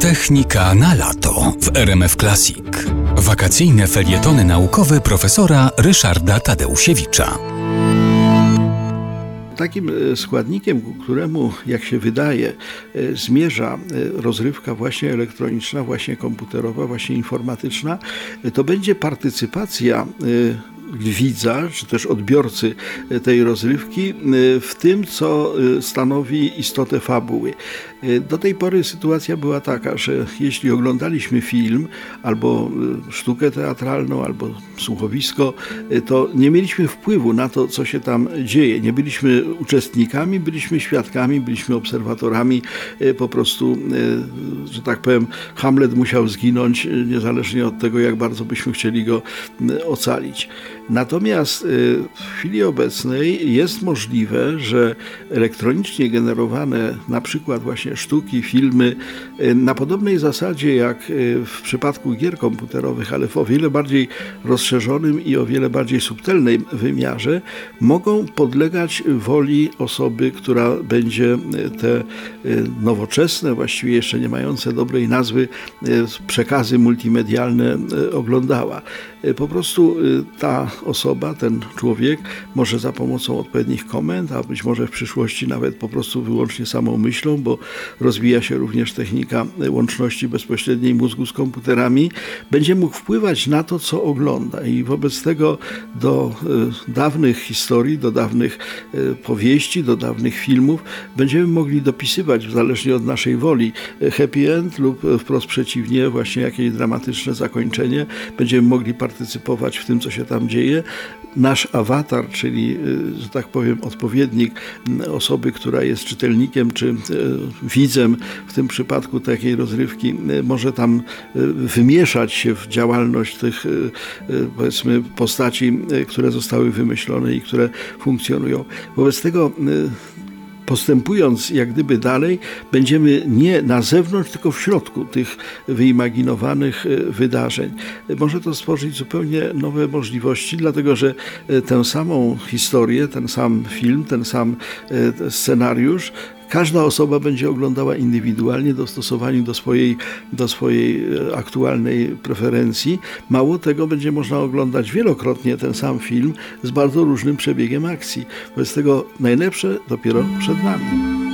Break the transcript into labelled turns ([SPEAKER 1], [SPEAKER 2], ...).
[SPEAKER 1] Technika na lato w RMF Classic. Wakacyjne felietony naukowe profesora Ryszarda Tadeusiewicza.
[SPEAKER 2] Takim e, składnikiem, któremu, jak się wydaje, e, zmierza e, rozrywka właśnie elektroniczna, właśnie komputerowa, właśnie informatyczna, to będzie partycypacja widza, czy też odbiorcy tej rozrywki w tym, co stanowi istotę fabuły. Do tej pory sytuacja była taka, że jeśli oglądaliśmy film albo sztukę teatralną, albo słuchowisko, to nie mieliśmy wpływu na to, co się tam dzieje. Nie byliśmy uczestnikami, byliśmy świadkami, byliśmy obserwatorami. Po prostu, że tak powiem, Hamlet musiał zginąć, niezależnie od tego, jak bardzo byśmy chcieli go ocalić. Natomiast y, w chwili obecnej jest możliwe, że elektronicznie generowane na przykład właśnie sztuki, filmy y, na podobnej zasadzie jak y, w przypadku gier komputerowych, ale w o wiele bardziej rozszerzonym i o wiele bardziej subtelnym wymiarze mogą podlegać woli osoby, która będzie te nowoczesne, właściwie jeszcze nie mające dobrej nazwy, przekazy multimedialne oglądała. Po prostu ta osoba, ten człowiek może za pomocą odpowiednich komend, a być może w przyszłości nawet po prostu wyłącznie samą myślą, bo rozwija się również technika łączności bezpośredniej mózgu z komputerami, będzie mógł wpływać na to, co ogląda. I wobec tego do y, dawnych historii, do dawnych y, powieści, do dawnych filmów będziemy mogli dopisywać, zależnie od naszej woli, happy end lub wprost przeciwnie, właśnie jakieś dramatyczne zakończenie. Będziemy mogli partycypować w tym, co się tam dzieje nasz awatar, czyli, y, że tak powiem, odpowiednik osoby, która jest czytelnikiem czy y, widzem w tym przypadku takiej rozrywki, y, może tam wymieszać się w działalność tych, powiedzmy, postaci, które zostały wymyślone i które funkcjonują. Wobec tego postępując jak gdyby dalej, będziemy nie na zewnątrz, tylko w środku tych wyimaginowanych e, wydarzeń. Może to stworzyć zupełnie nowe możliwości, dlatego że e, tę samą historię, ten sam film, ten sam e, scenariusz Każda osoba będzie oglądała indywidualnie, dostosowaniu do swojej, do swojej e, aktualnej preferencji. Mało tego, będzie można oglądać wielokrotnie ten sam film z bardzo różnym przebiegiem akcji. Wobec tego najlepsze dopiero przed nami.